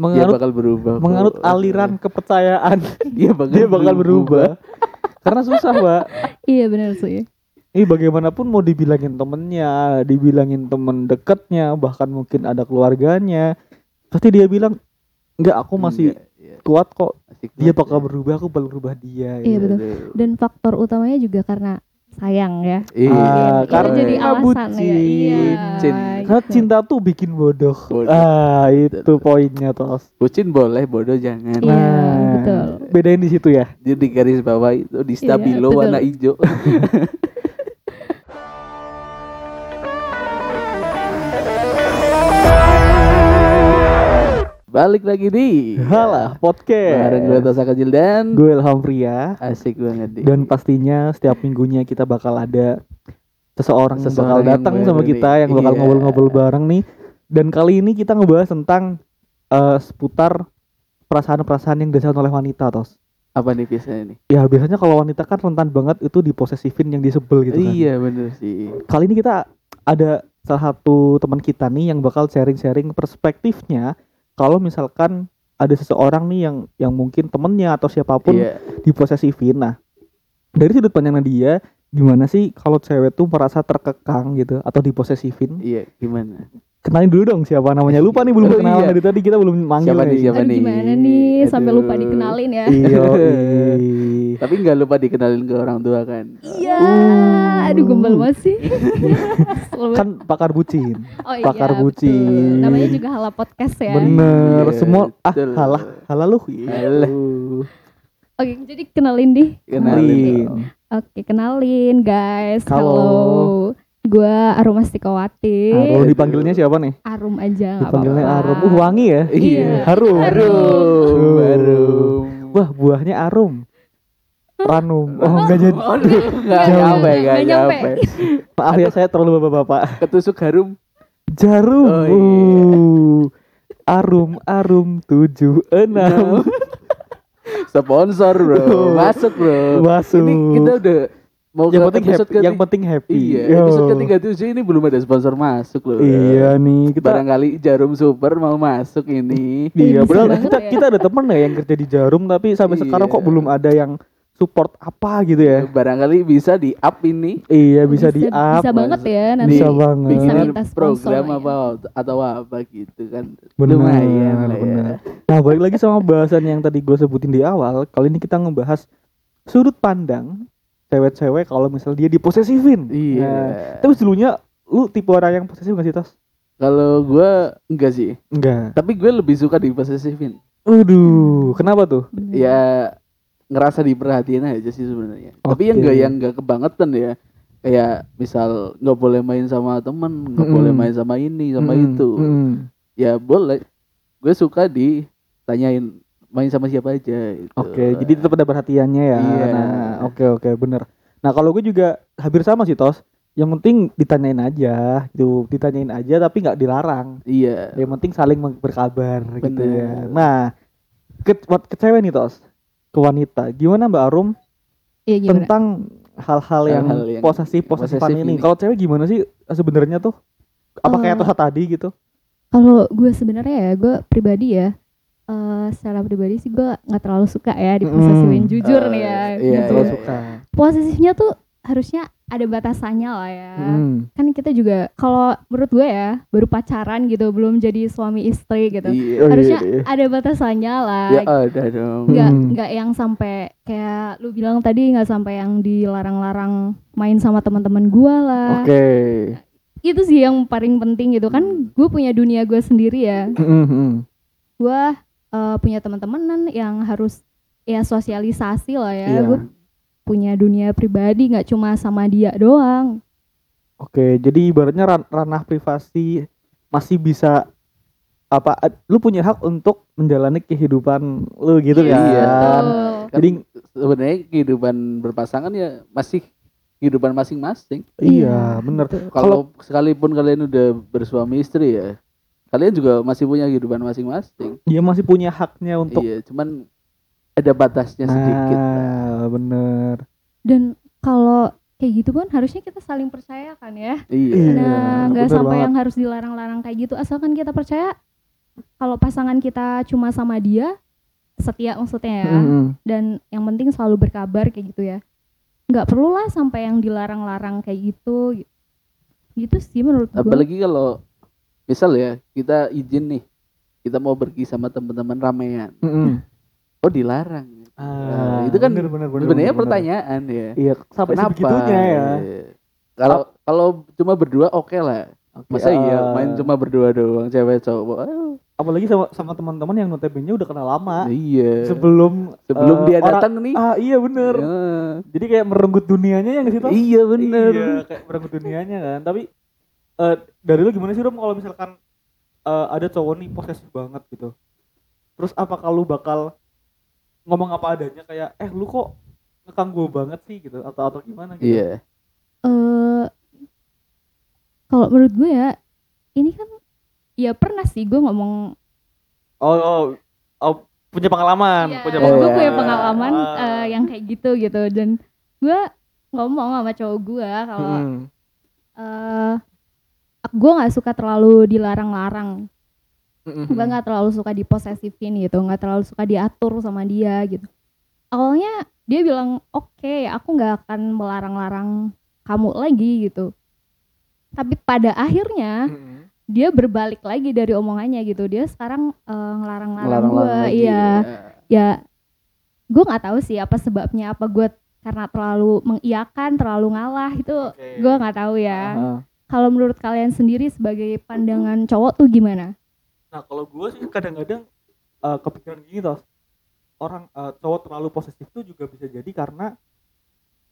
dia menganut bakal berubah. kok. menganut aliran kepercayaan dia bakal dia bakal berubah. Karena susah, Mbak. Iya benar sih. Ini bagaimanapun mau dibilangin temennya, dibilangin temen deketnya, bahkan mungkin ada keluarganya, pasti dia bilang, enggak aku masih Enggak, iya. kuat kok. Dia bakal ya. berubah, aku bakal berubah dia. Iya, gitu. betul. Dan faktor utamanya juga karena sayang ya. Iya. Ah, Itu karena jadi alasan ya. bucin. Iya. Bucin. Karena gitu. cinta tuh bikin bodoh. Bodoh. Ah, itu Betul. poinnya tos. Bucin boleh, bodoh jangan. Iya, Nah, betul. Bedain di situ ya. Jadi di garis bawah itu di stabilo betul. warna hijau. Balik lagi di Halah, podcast. bareng gue Tosa Kecil dan Gue Ilham Pria. asik banget di. Dan pastinya setiap minggunya kita bakal ada seseorang, yang bakal Seseorang yang datang sama kita yang bakal Iya. ngobrol-ngobrol bareng nih. Dan kali ini kita ngebahas tentang eh, seputar perasaan-perasaan yang dirasakan oleh wanita, tos. apa nih biasanya nih? Ya biasanya kalau wanita kan rentan banget itu diposesifin yang disebel gitu kan. Iya bener sih. Kali ini kita ada salah satu teman kita nih yang bakal sharing-sharing perspektifnya kalau misalkan ada seseorang nih yang yang mungkin temennya atau siapa pun Iya. diposesifin. Nah, dari sudut pandang dia, gimana sih kalau cewek tuh merasa terkekang gitu atau diposesifin? Iya gimana? Kenalin dulu dong siapa namanya. Lupa nih belum Oh, kenalan iya. dari tadi kita belum manggil Siapa nih, nih. siapa Aduh nih? gimana nih sampai lupa dikenalin ya. Iya. Tapi nggak lupa dikenalin ke orang tua kan? Iya. Uh. Aduh gembel banget sih. Kesel banget. kan pakar bucin. oh, iya, pakar betul. bucin. Namanya juga Hala Podcast ya. Bener. Iya, Semua ah betul. halah halah lu. Halah. Oke, jadi kenalin deh. Kenalin. Oke, kenalin guys. Halo. Halo. Gua Arum Astikawati. Arum dipanggilnya siapa nih? Arum aja Dipanggilnya apa-apa. Arum. Uh, wangi ya. Iya. Harum. Harum. Uh. Harum. Wah, buahnya arum. Ranum. Oh, enggak jadi. Oh, enggak Nggak nyampe, enggak nggak nyampe. Maaf ya saya terlalu bapak-bapak. Ketusuk harum. Jarum. Oh, iya. Uh. Arum, arum tujuh enam. Sponsor, Bro. Masuk, Bro. Masuk. Ini kita udah mau yang penting happy. Yang penting happy. Iya, Yo. episode ketiga tujuh ini belum ada sponsor masuk loh. Iya nih kita. Barangkali Jarum Super mau masuk ini. Iya, padahal bisa kita ya. kita ada temen ya yang kerja di Jarum tapi sampai sekarang kok Iya. belum ada yang support apa gitu ya. Barangkali bisa di up ini. Iya, bisa, di up. Bisa banget ya nanti. Bisa banget. Bisa minta sponsor program ya. apa atau apa gitu kan. Bener, Lumayan ya. Nah, balik lagi sama bahasan yang tadi gue sebutin di awal. Kali ini kita ngebahas sudut pandang cewek-cewek kalau misal dia diposesifin. Iya. Nah, tapi dulunya lu tipe orang yang posesif gak sih, Tas? Kalau gua enggak sih. Enggak. Tapi gue lebih suka diposesifin. Waduh, kenapa tuh? Ya ngerasa diperhatiin aja sih sebenarnya. Tapi yang enggak yang enggak kebangetan ya. Kayak misal nggak boleh main sama temen, nggak Mm-mm. boleh main sama ini, sama Mm, itu. mm. Ya boleh. Gue suka ditanyain main sama siapa aja. Gitu. Oke, jadi tetap ada perhatiannya ya. Iya. Nah, oke oke bener. Nah kalau gue juga hampir sama sih tos. Yang penting ditanyain aja, gitu. Ditanyain aja tapi nggak dilarang. Iya. Yang penting saling berkabar gitu Bener. ya. Nah, ke, buat ke cewek nih tos, ke wanita. Gimana Mbak Arum Iya gimana? tentang hal-hal yang, Hal-hal yang posesif posesifan ini? ini. Kalau cewek gimana sih sebenarnya tuh? Apa kayak Eh, Tosa tadi gitu? Kalau gue sebenarnya ya, gue pribadi ya, eh secara pribadi sih gue nggak terlalu suka ya diposesifin Mm. jujur Eh, nih ya. iya, gitu. Iya. suka. Posesifnya tuh harusnya ada batasannya lah ya. Mm. Kan kita juga kalau menurut gue ya baru pacaran gitu, belum jadi suami istri gitu. Iya. Oh, iya, harusnya iya. ada batasannya lah. Ya ada dong. Hmm. nggak yang sampai kayak lu bilang tadi nggak sampai yang dilarang-larang main sama teman-teman gua lah Oke. itu sih yang paling penting gitu kan gue punya dunia gue sendiri ya Mm, gua eh, punya teman-teman yang harus ya sosialisasi lah ya Iya. gue punya dunia pribadi nggak cuma sama dia doang Oke, jadi ibaratnya ran- ranah privasi masih bisa apa lu punya hak untuk menjalani kehidupan lu gitu Iya. kan. Betul. Kan Jadi sebenarnya kehidupan berpasangan ya masih kehidupan masing-masing. iya, bener. Kalau sekalipun kalian udah bersuami istri ya, kalian juga masih punya kehidupan masing-masing. Dia masih punya haknya untuk Iya, cuman ada batasnya sedikit. Nah, bener. dan kalau kayak gitu kan harusnya kita saling percaya kan ya Iya. Iya, nah nggak bener sampai banget. yang harus dilarang-larang kayak gitu asalkan kita percaya kalau pasangan kita cuma sama dia setia maksudnya ya Mm-mm. dan yang penting selalu berkabar kayak gitu ya nggak perlu lah sampai yang dilarang-larang kayak gitu gitu sih menurut gue apalagi kalau misal ya kita izin nih kita mau pergi sama teman-teman ramean Mm-mm. oh dilarang Ah, itu kan bener, bener, bener, sebenarnya bener, bener. pertanyaan ya. Iya, sampai kenapa? sebegitunya ya. Iya. kalau kalau cuma berdua oke lah. Oke, masa iya ah. main cuma berdua doang cewek cowok? Apalagi sama sama teman-teman yang notabene udah kenal lama. Iya. Sebelum sebelum eh, dia orang- datang nih. Ah iya bener. Ya. jadi kayak merenggut dunianya yang di situ iya bener. Iya kayak merenggut dunianya kan. Tapi eh dari lu gimana sih Rom kalau misalkan eh, ada cowok nih posesif banget gitu? Terus apa kalau bakal ngomong apa adanya kayak eh lu kok ngekang gue banget sih gitu atau atau gimana gitu. Iya. Eh kalau menurut gue ya ini kan ya pernah sih gue ngomong oh, oh, oh, punya pengalaman Iya, punya gue pengalaman. punya pengalaman Ah. eh, yang kayak gitu gitu. Dan gue ngomong sama cowok gue kalau Mm. eh gue nggak suka terlalu dilarang-larang Mm-mm. gue nggak terlalu suka diposesifin gitu nggak terlalu suka diatur sama dia gitu awalnya dia bilang oke aku nggak akan melarang-larang kamu lagi gitu tapi pada akhirnya Mm-mm. dia berbalik lagi dari omongannya gitu dia sekarang eh, ngelarang-larang gue iya ya. ya gue nggak tahu sih apa sebabnya apa gue karena terlalu mengiyakan terlalu ngalah itu Oke. gue nggak tahu ya Aha. kalau menurut kalian sendiri sebagai pandangan cowok tuh gimana Nah kalau gue sih kadang-kadang eh, kepikiran gini toh. Orang eh, cowok terlalu posesif tuh juga bisa jadi karena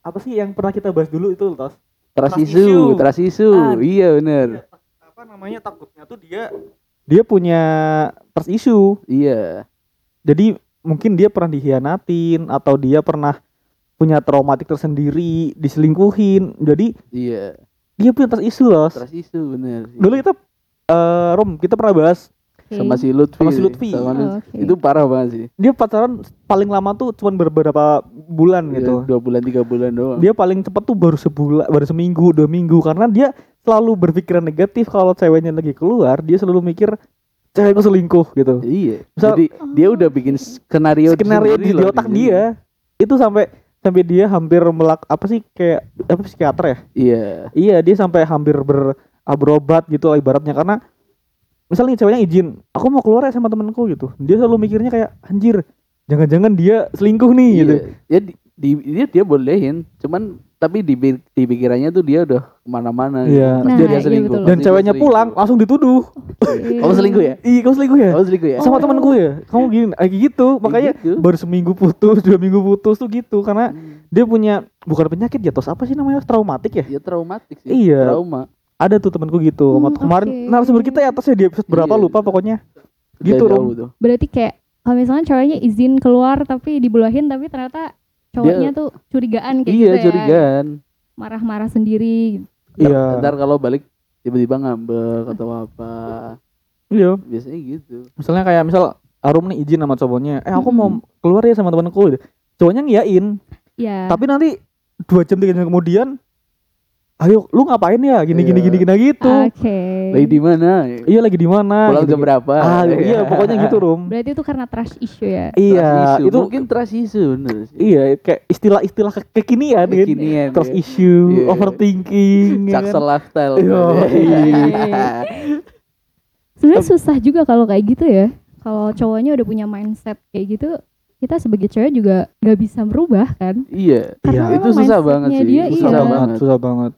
apa sih yang pernah kita bahas dulu itu tos? Trust issue trust issue. Ah, iya bener. Apa namanya takutnya tuh dia dia punya trust issue. Iya. Jadi mungkin dia pernah dihianatin atau dia pernah punya traumatik tersendiri diselingkuhin. Jadi iya. dia punya trust issue loh trust issue bener dulu kita eh Rom kita pernah bahas Sama si Lutfi. Sama si sih, Lutfi. sama Oh, oke. itu parah banget sih. Dia pacaran paling lama tuh cuma beberapa bulan Iya, gitu. dua bulan tiga bulan doang. Dia paling cepat tuh baru sebulan baru seminggu dua minggu. Karena dia selalu berpikiran negatif kalau ceweknya lagi keluar dia selalu mikir cewekku selingkuh gitu. Iya. Misal- jadi dia udah bikin skenario skenario di, di otak dia. Itu sampai sampai dia hampir melak apa sih kayak apa psikiater ya? Iya. Iya dia sampai hampir ber berobat gitu lah ibaratnya. Karena misalnya nih ceweknya izin aku mau keluar ya sama temenku gitu dia selalu mikirnya kayak anjir jangan-jangan dia selingkuh nih gitu iya. ya di, di dia dia bolehin cuman tapi di di pikirannya tuh dia udah ke mana-mana Iya. Pasti Nah, dia iya selingkuh betul. dan pasti dia ceweknya selingkuh. pulang langsung dituduh kamu selingkuh ya iya kamu selingkuh ya kamu selingkuh ya sama Oh. temenku ya kamu gini kayak gitu makanya gitu. baru seminggu putus dua minggu putus tuh gitu karena Hmm. dia punya bukan penyakit ya tos apa sih namanya traumatik ya ya traumatik sih Iya. trauma ada tuh temanku gitu Hmm, kemarin oke. narasumber kita ya atasnya di episode berapa Iya. lupa pokoknya. Gitu tuh. berarti kayak kalau misalnya ceweknya izin keluar tapi dibulahin tapi ternyata cowoknya tuh curigaan kayak iya gitu ya. curigaan. Marah-marah sendiri. Iya. ntar kalau balik tiba-tiba ngambek atau apa. Iya. Biasanya gitu. Misalnya kayak misal Arum nih izin sama cowoknya eh aku mau Mm-mm. keluar ya sama temanku. Gitu. cowoknya ngiyain. Ya tapi nanti dua jam tiga jam kemudian ayo lu ngapain ya gini gini Iya. gini gini gitu oke lagi di mana iya lagi di mana pulang Gini, jam gini. berapa ah iya pokoknya gitu Rum berarti itu karena trust issue ya iya Trust issue. itu mungkin trust issue bener sih iya kayak istilah-istilah ke- kekinian kan Kekinian, trust ya. issue Iya. overthinking kan? Saksel lifestyle Iya. sebenarnya susah juga kalau kayak gitu ya kalau cowoknya udah punya mindset kayak gitu kita sebagai cewek juga nggak bisa merubah kan iya Karena itu memang susah banget sih dia susah iya. banget susah banget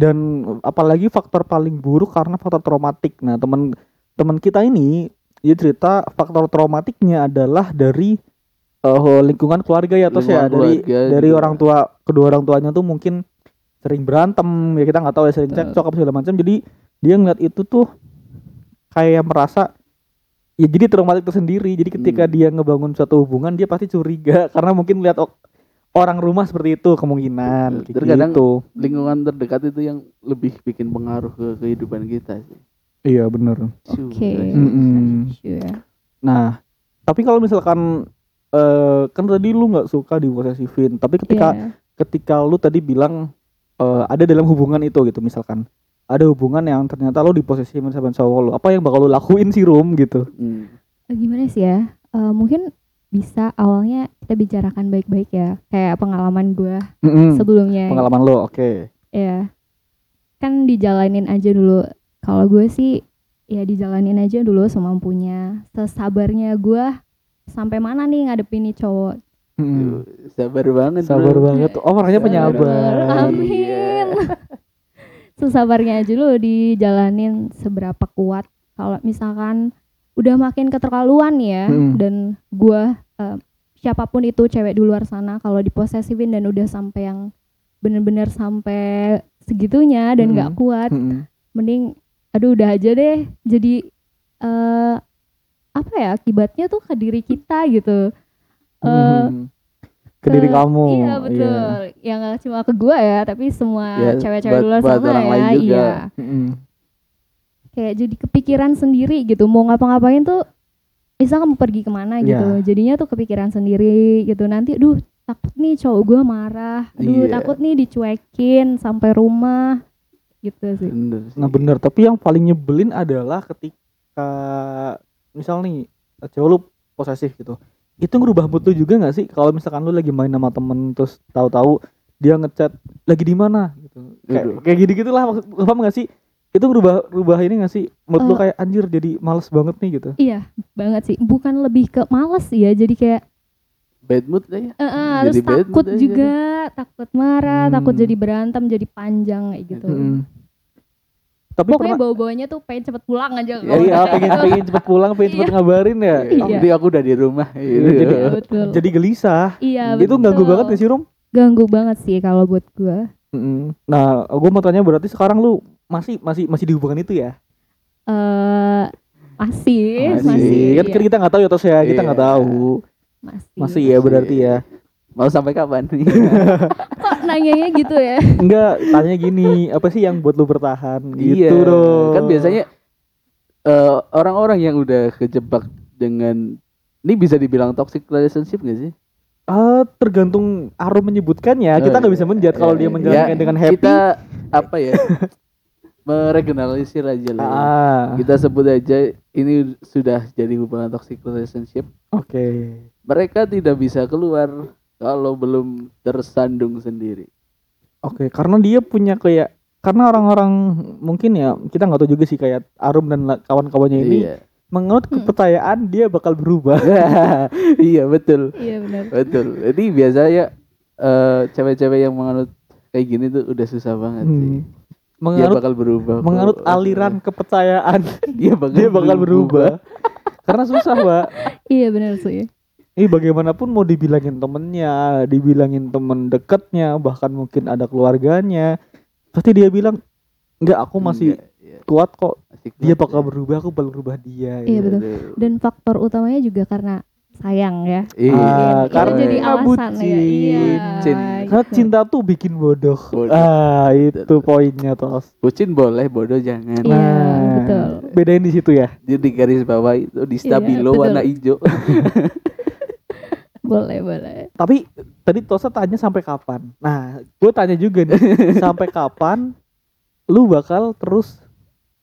dan apalagi faktor paling buruk karena faktor traumatik. Nah teman teman kita ini dia cerita faktor traumatiknya adalah dari eh, lingkungan keluarga ya terus ya. Dari dari juga. orang tua kedua orang tuanya tuh mungkin sering berantem ya kita nggak tahu ya sering cekcok apa segala macam. Jadi dia ngeliat itu tuh kayak merasa ya jadi traumatik tersendiri. Jadi ketika Hmm. dia ngebangun suatu hubungan dia pasti curiga. Karena mungkin lihat o- orang rumah seperti itu kemungkinan Terkadang- gitu. lingkungan terdekat itu yang lebih bikin pengaruh ke kehidupan kita sih. Iya bener. Su, Oke. Trust issue ya nah tapi kalau misalkan eh kan tadi lu nggak suka diposesifin tapi ketika Iya. ketika lu tadi bilang eh, ada dalam hubungan itu gitu misalkan. Ada hubungan yang ternyata lo diposesifin sama cowok lo apa yang bakal lo lakuin sih Rum gitu? Hmm. Eh, gimana sih ya? Eh, mungkin bisa awalnya kita bicarakan baik-baik ya kayak pengalaman gue Mm-mm. sebelumnya pengalaman lo oke ya kan dijalanin aja dulu kalau gue sih ya dijalanin aja dulu semampunya sesabarnya gue sampai mana nih ngadepin nih cowok. Duh, Sabar banget. sabar bro. banget oh orangnya penyabar Amin. Iya. sesabarnya aja dulu dijalanin seberapa kuat kalau misalkan udah makin keterlaluan ya Mm-mm. dan gua eh, siapa pun itu cewek di luar sana kalau diposesifin dan udah sampai yang bener-bener sampai segitunya dan nggak kuat Mm-mm. mending aduh udah aja deh jadi eh apa ya akibatnya tuh ke diri kita gitu Eh, Mm-mm. ke diri ke- kamu Iya betul. Yang gak cuma ke gua ya, tapi semua Ya, cewek-cewek buat- di luar sana ya. Iya. Kayak jadi kepikiran sendiri gitu. Mau ngapa-ngapain tuh bisa kamu pergi ke mana gitu. Iya. Jadinya tuh kepikiran sendiri gitu. Nanti duh takut nih cowok gua marah. Aduh Iya. takut nih dicuekin sampai rumah gitu sih. Bener sih. Nah bener, tapi yang paling nyebelin adalah ketika misal nih cewek lu posesif gitu, itu ngerubah mood lu juga nggak sih? Kalau misalkan lu lagi main sama temen terus tahu-tahu dia ngechat lagi di mana gitu, kayak kayak gini gitulah maksud paham nggak sih? Itu ngerubah rubah ini nggak sih? Mood lu Eh. kayak anjir jadi males banget nih gitu. Iya banget sih. Bukan lebih ke males ya. Jadi kayak Bad mood lah ya. eh, eh, terus Jadi mood takut aja juga. Takut marah. Takut Hmm. jadi berantem. Jadi panjang kayak gitu. Mm-mm. Tapi Pokoknya pernah, bau-baunya tuh pengen cepet pulang aja. ya, iya pengen pengen cepet pulang, pengen cepet Iya. ngabarin ya. Iya. Jadi aku udah di rumah. gitu. jadi- Iya betul. Jadi gelisah. iya Itu ganggu banget gak sih Rum? Ganggu banget sih kalau buat Nah, gue mau tanya berarti sekarang lu masih masih masih di hubungan itu ya? Eh masih, Masih. masih, kan iya. kan kita nggak tahu ya tos ya, kita Iya. nggak tahu. masih. Masih ya berarti ya. Mau sampai kapan? Kok nanyanya gitu ya? Enggak, tanya gini, apa sih yang buat lu bertahan? Iya. Gitu dong. Kan biasanya eh, orang-orang yang udah kejebak dengan ini bisa dibilang toxic relationship gak sih? Ah, tergantung Arum menyebutkannya. Kita nggak bisa menjat kalau dia Eh, menjalankan ya, dengan happy. Kita apa ya? meregionalisir aja lah. ya. Ah, Kita sebut aja ini sudah jadi hubungan toxic relationship. oke. Mereka tidak bisa keluar kalau belum tersandung sendiri. Oke, karena dia punya kayak karena orang-orang mungkin ya kita nggak tahu juga sih kayak Arum dan kawan-kawannya ini Iya. Menurut Hmm. kepercayaan dia bakal berubah. iya betul. Iya benar. Betul. Jadi biasanya eh, cewek-cewek yang menganut kayak gini tuh udah susah banget sih. Hmm. Dia Menganut bakal berubah. kok. menganut aliran kepercayaan dia bakal, dia bakal berubah. Karena susah, Mbak. Iya benar sih. Ini bagaimanapun mau dibilangin temennya, dibilangin temen deketnya, bahkan mungkin ada keluarganya, pasti dia bilang, enggak aku masih Enggak. Kuat kok. Asik Dia bakal ya. berubah, aku bakal berubah dia. Iya, gitu. betul. Dan faktor utamanya juga karena sayang ya. Iya. Ah, karena jadi alasan bucin. ya. Iya. Bucin. Karena gitu. cinta tuh bikin bodoh. Bodoh. Ah, itu poinnya tos. Bucin boleh, bodoh jangan. Iya, Nah, betul. Bedain di situ ya. Jadi di garis bawah itu di stabilo betul. warna hijau. Boleh, boleh. Tapi tadi Tosa tanya sampai kapan. Nah, gue tanya juga nih, sampai kapan lu bakal terus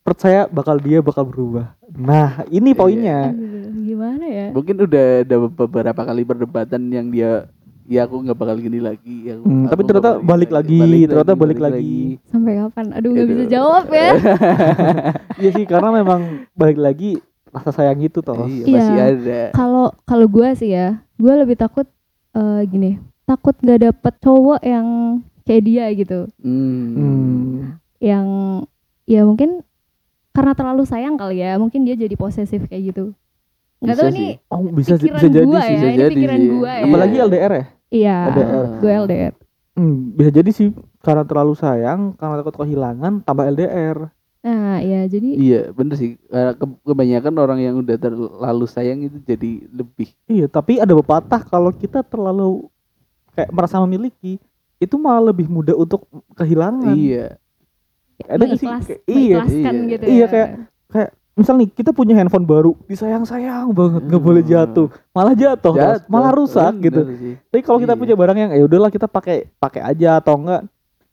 percaya bakal dia bakal berubah. Nah, ini Iya. poinnya. Aduh, gimana ya? Mungkin udah ada beberapa kali perdebatan yang dia ya aku nggak bakal gini lagi. aku- Hmm, aku tapi ternyata bakal gini balik lagi, ternyata balik lagi. Sampai kapan? Aduh, nggak bisa jawab ya. Iya sih, karena memang balik lagi rasa sayang itu toh. Iya, Iya. masih ada. Kalau kalau gue sih ya, gue lebih takut eh, gini, takut nggak dapet cowok yang kayak dia gitu, Hmm. Hmm. yang ya mungkin karena terlalu sayang kali ya, mungkin dia jadi posesif kayak gitu. Nggak Bisa tahu sih. nih Oh, bisa pikiran bisa jadi gua sih. ya, bisa ini jadi pikiran sih. gue ya. Apalagi LDR ya? Iya, LDR. gue LDR. Hmm, bisa jadi sih karena terlalu sayang, karena takut kehilangan, tambah LDR. Nah, ya jadi Iya, bener sih. Ke- Kebanyakan orang yang udah terlalu sayang itu jadi lebih. Iya, tapi ada pepatah kalau kita terlalu kayak merasa memiliki, itu malah lebih mudah untuk kehilangan. Iya. Ada nggak sih? Kayak- iya, iya. gitu Iya, ya. kayak- Misal nih kita punya handphone baru, disayang-sayang banget, nggak boleh Hmm. jatuh, malah jatuh, Jatuh. malah rusak Bener gitu. sih. Tapi kalau kita Iya. punya barang yang ya udahlah kita pakai pakai aja atau enggak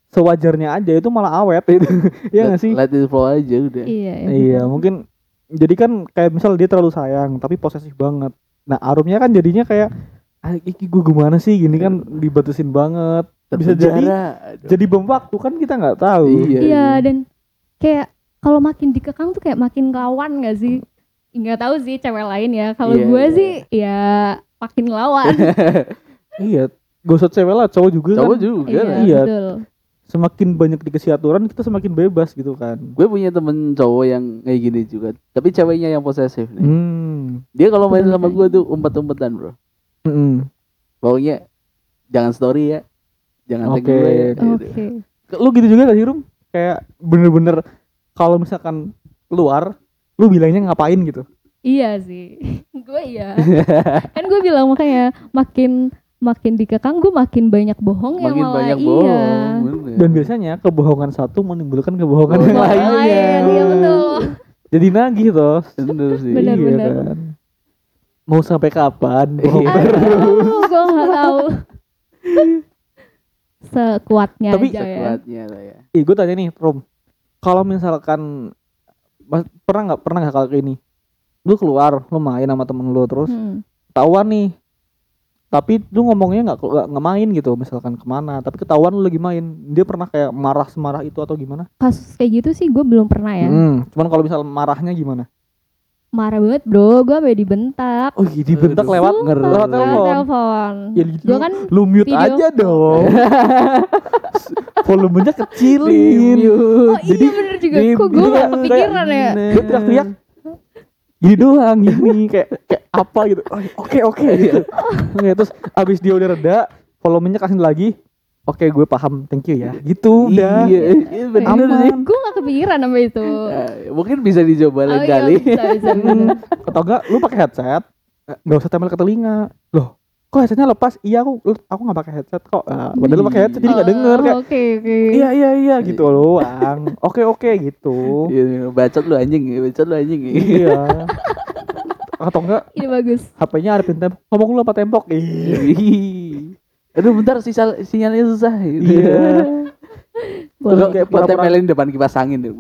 sewajarnya aja itu malah awet itu. Iya nggak sih? Let it flow aja udah. Iya. ya Iya, betul. mungkin jadi kan kayak misal dia terlalu sayang tapi posesif banget. Nah, arumnya kan jadinya kayak ah, iki gue gimana sih gini kan dibatasin banget. Bisa jadi jadi bom waktu kan kita nggak tahu. Iya. Iya dan kayak kalau makin dikekang tuh kayak makin lawan gak sih? Nggak tahu sih cewek lain ya. Kalau Iya, gue iya. sih ya makin lawan. Iya, gak usah cewek lah, cowok juga Cowok kan. juga. iya, lah. Iya. betul. Semakin banyak dikasih aturan, kita semakin bebas gitu kan. Gue punya temen cowok yang kayak gini juga. Tapi ceweknya yang posesif nih. Hmm. Dia kalau main sama gue tuh umpet-umpetan bro. Mm-mm. Pokoknya jangan story ya. Jangan tag Oke. gue ya. Oke. gitu. Lu gitu juga gak sih, Rum? Kayak bener-bener kalau misalkan keluar, lu bilangnya ngapain gitu. Iya sih. gue iya. kan gue bilang makanya makin makin dikekang gue makin banyak bohong yang Makin malah banyak iya. bohong. bener. Dan biasanya kebohongan satu menimbulkan kebohongan yang Bohongan lainnya. lain, iya betul. Jadi nagih toh. Bener sih. Bener, Iya bener. kan. Mau sampai kapan? Bohong Iya. terus. gue nggak tahu. Sekuatnya Tapi aja ya. Sekuatnya lah ya. Ih, gue tanya nih, Rom. Kalau misalkan mas- pernah nggak pernah nggak kalau kayak ini? Lu keluar, lu main sama temen lu terus Hmm. ketahuan nih. Tapi lu ngomongnya nggak nggak nggak main gitu, misalkan ke mana. Tapi ketahuan lu lagi main. Dia pernah kayak marah semarah itu atau gimana? Kasus kayak gitu sih gue belum pernah ya. Hmm, cuman kalau misal marahnya gimana? Marah banget bro, gue sampai dibentak. Oh, dibentak Aduh. lewat Ngeri. lewat telepon. telepon. Ya gitu. Gue kan lu mute video- aja dong. Volumenya kecilin. Oh iya bener juga. Kok gue gak kepikiran ya? Dia teriak-teriak gini doang gini kayak kayak apa gitu oke oke gitu Oke, terus abis dia udah reda volumenya kasih lagi oke gue paham thank you ya gitu udah Iya, iya bener sih. Gue gak kepikiran sama itu. Eh, mungkin bisa dicoba lain Oh iya, kali. bisa, bisa, bisa. Hmm, atau enggak lu pakai headset nggak usah tempel ke telinga loh kok headsetnya lepas iya aku aku nggak pakai headset kok nah, padahal lu pakai headset jadi nggak denger Oh, kayak Oke oke. iya iya iya gitu doang oke oke gitu Iya, bacot lu anjing, bacot lu anjing. iya atau enggak Ini bagus. HP-nya ada tembok ngomong lu apa tembok iya Ih. Aduh bentar sinyal sinyalnya susah gitu. Iya. Terus kayak Pura-pura- tempelin depan kipas angin deh.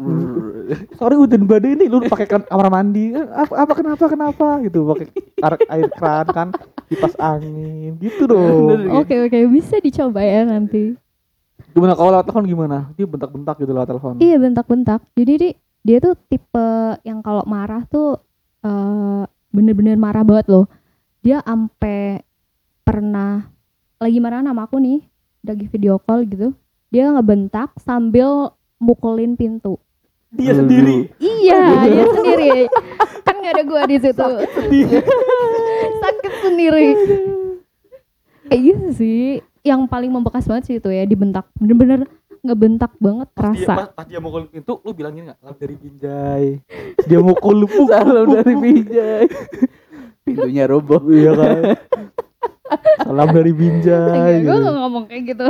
sorry hujan badai ini lu pakai kan kamar mandi apa, apa kenapa kenapa gitu pakai air, air keran kan kipas angin gitu dong Bener. Oke oke bisa dicoba ya nanti. gimana kalau lewat telepon gimana dia bentak-bentak gitu lewat telepon Iya bentak-bentak. Jadi dia, dia tuh tipe yang kalau marah tuh eh, bener-bener marah banget loh. Dia ampe pernah lagi marah sama aku nih, lagi video call gitu. Dia ngebentak sambil mukulin pintu. dia sendiri Iya, dia sendiri. Kan gak ada gua di situ. Sakit sendiri. Kayak gitu sih. Yang paling membekas banget sih itu ya dibentak. Bener-bener ngebentak banget pas dia, rasa. pas, pas dia mukul pintu lu bilangin nggak salam dari Binjai dia mukul lu Salam dari. Bijay. Pintunya roboh. iya kan salam dari Binjai gue gitu. gak ngomong kayak gitu.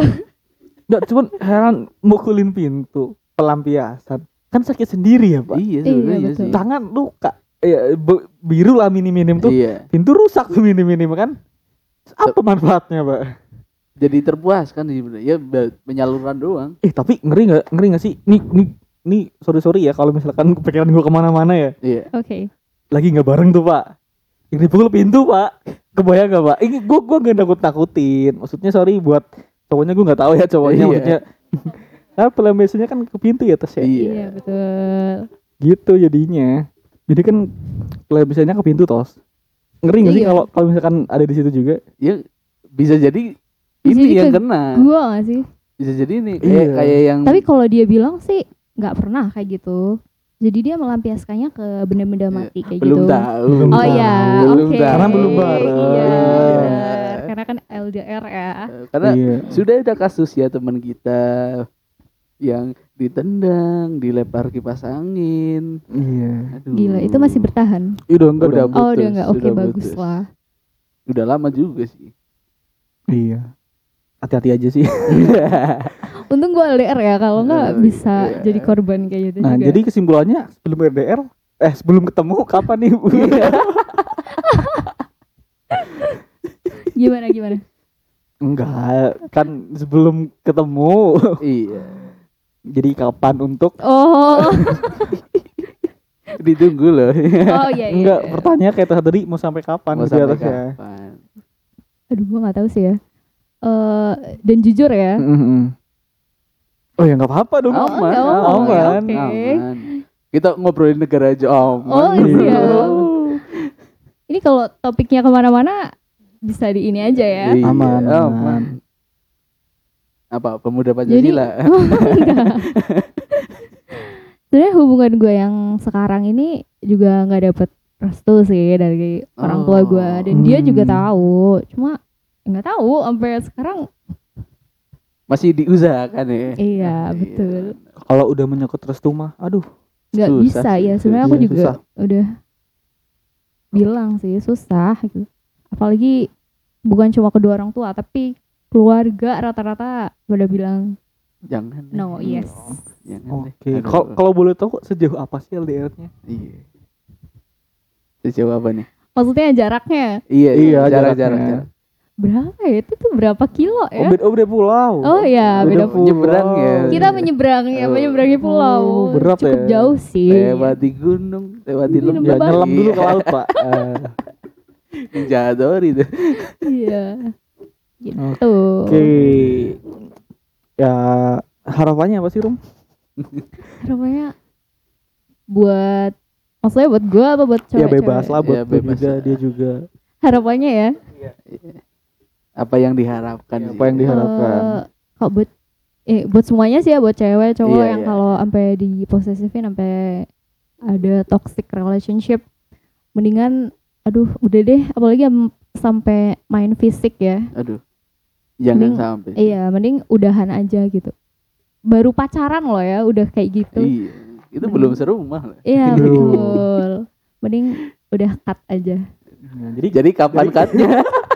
nggak cuman heran mukulin pintu pelampiasan kan sakit sendiri ya pak Iya, Iya, betul. sih. tangan luka ya biru lah minim-minim tuh Iya. pintu rusak tuh minim-minim kan apa manfaatnya pak Jadi terpuaskan sih sebenarnya. Ya penyaluran doang. eh tapi ngeri nggak ngeri nggak sih nih nih nih sorry sorry ya kalau misalkan pikiran gua ke mana-mana ya Iya. Oke. lagi nggak bareng tuh pak yang dipukul pintu pak kebayang gak pak ini gua gua nggak takut takutin maksudnya sorry buat cowoknya gua nggak tahu ya cowoknya Iya. maksudnya Nah, pelampiasannya kan ke pintu ya tes ya. Iya. Iya betul. Gitu jadinya. Jadi kan pelampiasannya ke pintu tos. Ngeri nggak sih Iya. kalau kalau misalkan ada di situ juga? Ya bisa jadi Bisa ini jadi yang ke kena. Gua gak sih? Bisa jadi ini kayak Iya. kayak yang Tapi kalau dia bilang sih nggak pernah kayak gitu. Jadi dia melampiaskannya ke benda-benda mati kayak belum gitu. tahu. Belum Oh tahu. iya, Belum oke. tahu. Karena belum bareng. Iya. Iya. benar. Karena kan LDR ya. Karena Iya. sudah ada kasus ya teman kita yang ditendang, dilempar kipas angin. Iya. Aduh. Gila, itu masih bertahan. Iya udah enggak Udah dong. Oh, Putus, udah nggak. Oke, sudah bagus putus. lah. Udah lama juga sih. Iya. Hati-hati aja sih. Untung gue LDR ya, kalau nggak Oh, bisa iya. jadi korban kayak gitu Nah, juga. jadi kesimpulannya sebelum RDR eh sebelum ketemu kapan nih? Bu? gimana gimana? Enggak, kan sebelum ketemu. iya. Jadi kapan untuk Oh, Ditunggu loh. oh iya iya. Enggak, iya. pertanyaan kayak tadi mau sampai kapan Mau sampai kapan? Aduh, gua nggak tahu sih ya. Eh dan jujur ya. Mm-mm. Oh ya nggak apa-apa dong. Oh, Aman, apa-apa, aman, oke. aman. Kita ngobrolin negara aja aman. Oh, iya. Oh. Ini kalau topiknya ke mana-mana bisa di ini aja ya. Iya, Aman, aman. aman. Apa pemuda Jadi, Pancasila? oh, enggak. Sebenarnya hubungan gue yang sekarang ini juga nggak dapet restu sih dari orang tua gue dan dia juga Hmm. tahu. Cuma nggak tahu sampai sekarang. Masih diusahakan ya. Iya betul. Kalau udah menyangkut restu mah, aduh. Nggak Susah bisa ya. Sebenarnya aku Iya, juga susah. udah bilang sih susah gitu. Apalagi bukan cuma kedua orang tua tapi keluarga rata-rata pada bilang Jangan. no yes. Jangan deh. Oke. Aduh. Kalau kalau boleh tahu sejauh apa sih LDR-nya? Iya. Sejauh apa nih? Maksudnya jaraknya Iya, Iya, jarak, jaraknya. jarak, jarak. Berapa ya? Itu tuh berapa kilo Oh, ya? beda, oh, beda pulau. Oh iya, beda pulau. Nyebrang ya. Kita menyeberang ya, Oh. menyeberangi pulau. Oh, berat Cukup ya. jauh sih. Lewati gunung, lewati lembah. Ya, nyelam dulu ke Iya. laut, Pak. Eh, Jador itu. Iya. Gitu. Oke. Ya, harapannya apa sih, Rum? Harapannya buat maksudnya buat gua apa buat cewek ya bebas lah buat Ya, bebas juga, dia juga. Harapannya ya. Apa yang diharapkan? Ya, apa yang diharapkan? eh, kalau buat eh buat semuanya sih ya buat cewek cowok Iya, yang iya. kalau sampai di posesifin sampai ada toxic relationship mendingan aduh udah deh apalagi am- sampai main fisik ya Aduh. Jangan Mending- sampai. Iya, mending udahan aja gitu. Baru pacaran loh ya, udah kayak gitu. Iya. Itu Mending- belum serumah loh. Iya, betul. Mending udah cut aja. Nah, jadi Jadi kapan Jadi- cutnya?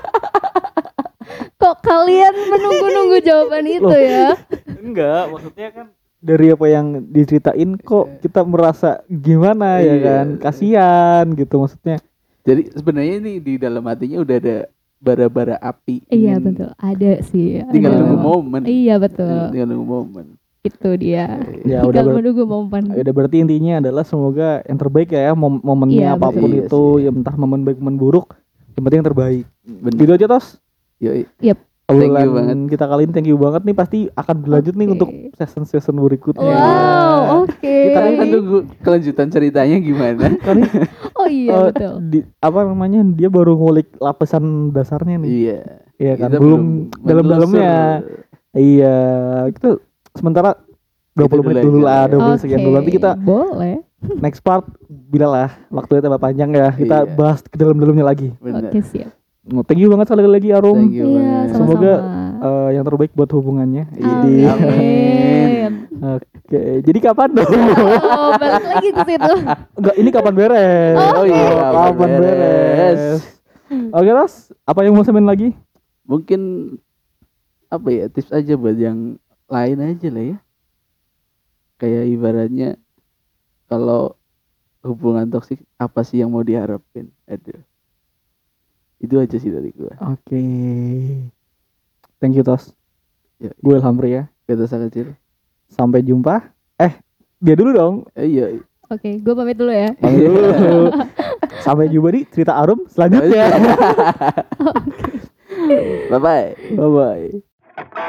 Kok kalian menunggu-nunggu jawaban itu ya? enggak, maksudnya kan dari apa yang diceritain kok kita merasa gimana ya Iya. kan? Kasihan gitu maksudnya. Jadi sebenarnya ini di dalam hatinya udah ada bara-bara api. Iya, betul. Ada sih. Tinggal ada. nunggu momen. Iya, betul. Tinggal nunggu momen. Itu dia. Ya udah Tinggal ber- menunggu momen. ya udah berarti intinya adalah semoga yang terbaik ya mom- momennya Iya, apa pun betul. itu Iya ya entah momen baik momen buruk yang penting yang terbaik. Bener. Gitu aja tos. Yoi. Obrolan Thank you banget. kita kali ini thank you banget nih pasti akan berlanjut nih Oke. untuk season-season berikutnya. Wow, oke. Kita Kita kan tunggu kelanjutan ceritanya gimana. Kali Oh iya, eh, betul. di, apa namanya dia baru ngulik lapisan dasarnya nih. iya. Iya kan Kita belum dalam-dalamnya. Iya, itu sementara 20 Itu menit dulu lah, 20 menit sekian dulu. Nanti kita boleh. next part bila lah waktunya tambah panjang ya, kita Iya. bahas ke dalam-dalamnya lagi. Oke, siap. Oh, Thank you banget sekali lagi Arum. Thank you Iya, banget. sama-sama. Semoga Eh, yang terbaik buat hubungannya. Jadi Amin. oke, jadi kapan dong? Oh, balik lagi ke situ. Enggak, ini kapan beres? Oh, iya, kapan kapan beres? beres? Oke, Ros, apa yang mau sampein lagi? Mungkin apa ya tips aja buat yang lain aja lah ya. Kayak ibaratnya kalau hubungan toksik apa sih yang mau diharapin? Aduh. Itu aja sih dari gua. Oke. Thank you, Tos. Ya, Gue Ilham Pria. kata kecil. Sampai jumpa. Eh, dia dulu dong. Eh, iya. Oke, gue pamit dulu ya. Pamit dulu. Sampai jumpa di cerita Arum selanjutnya. Bye bye. Bye bye.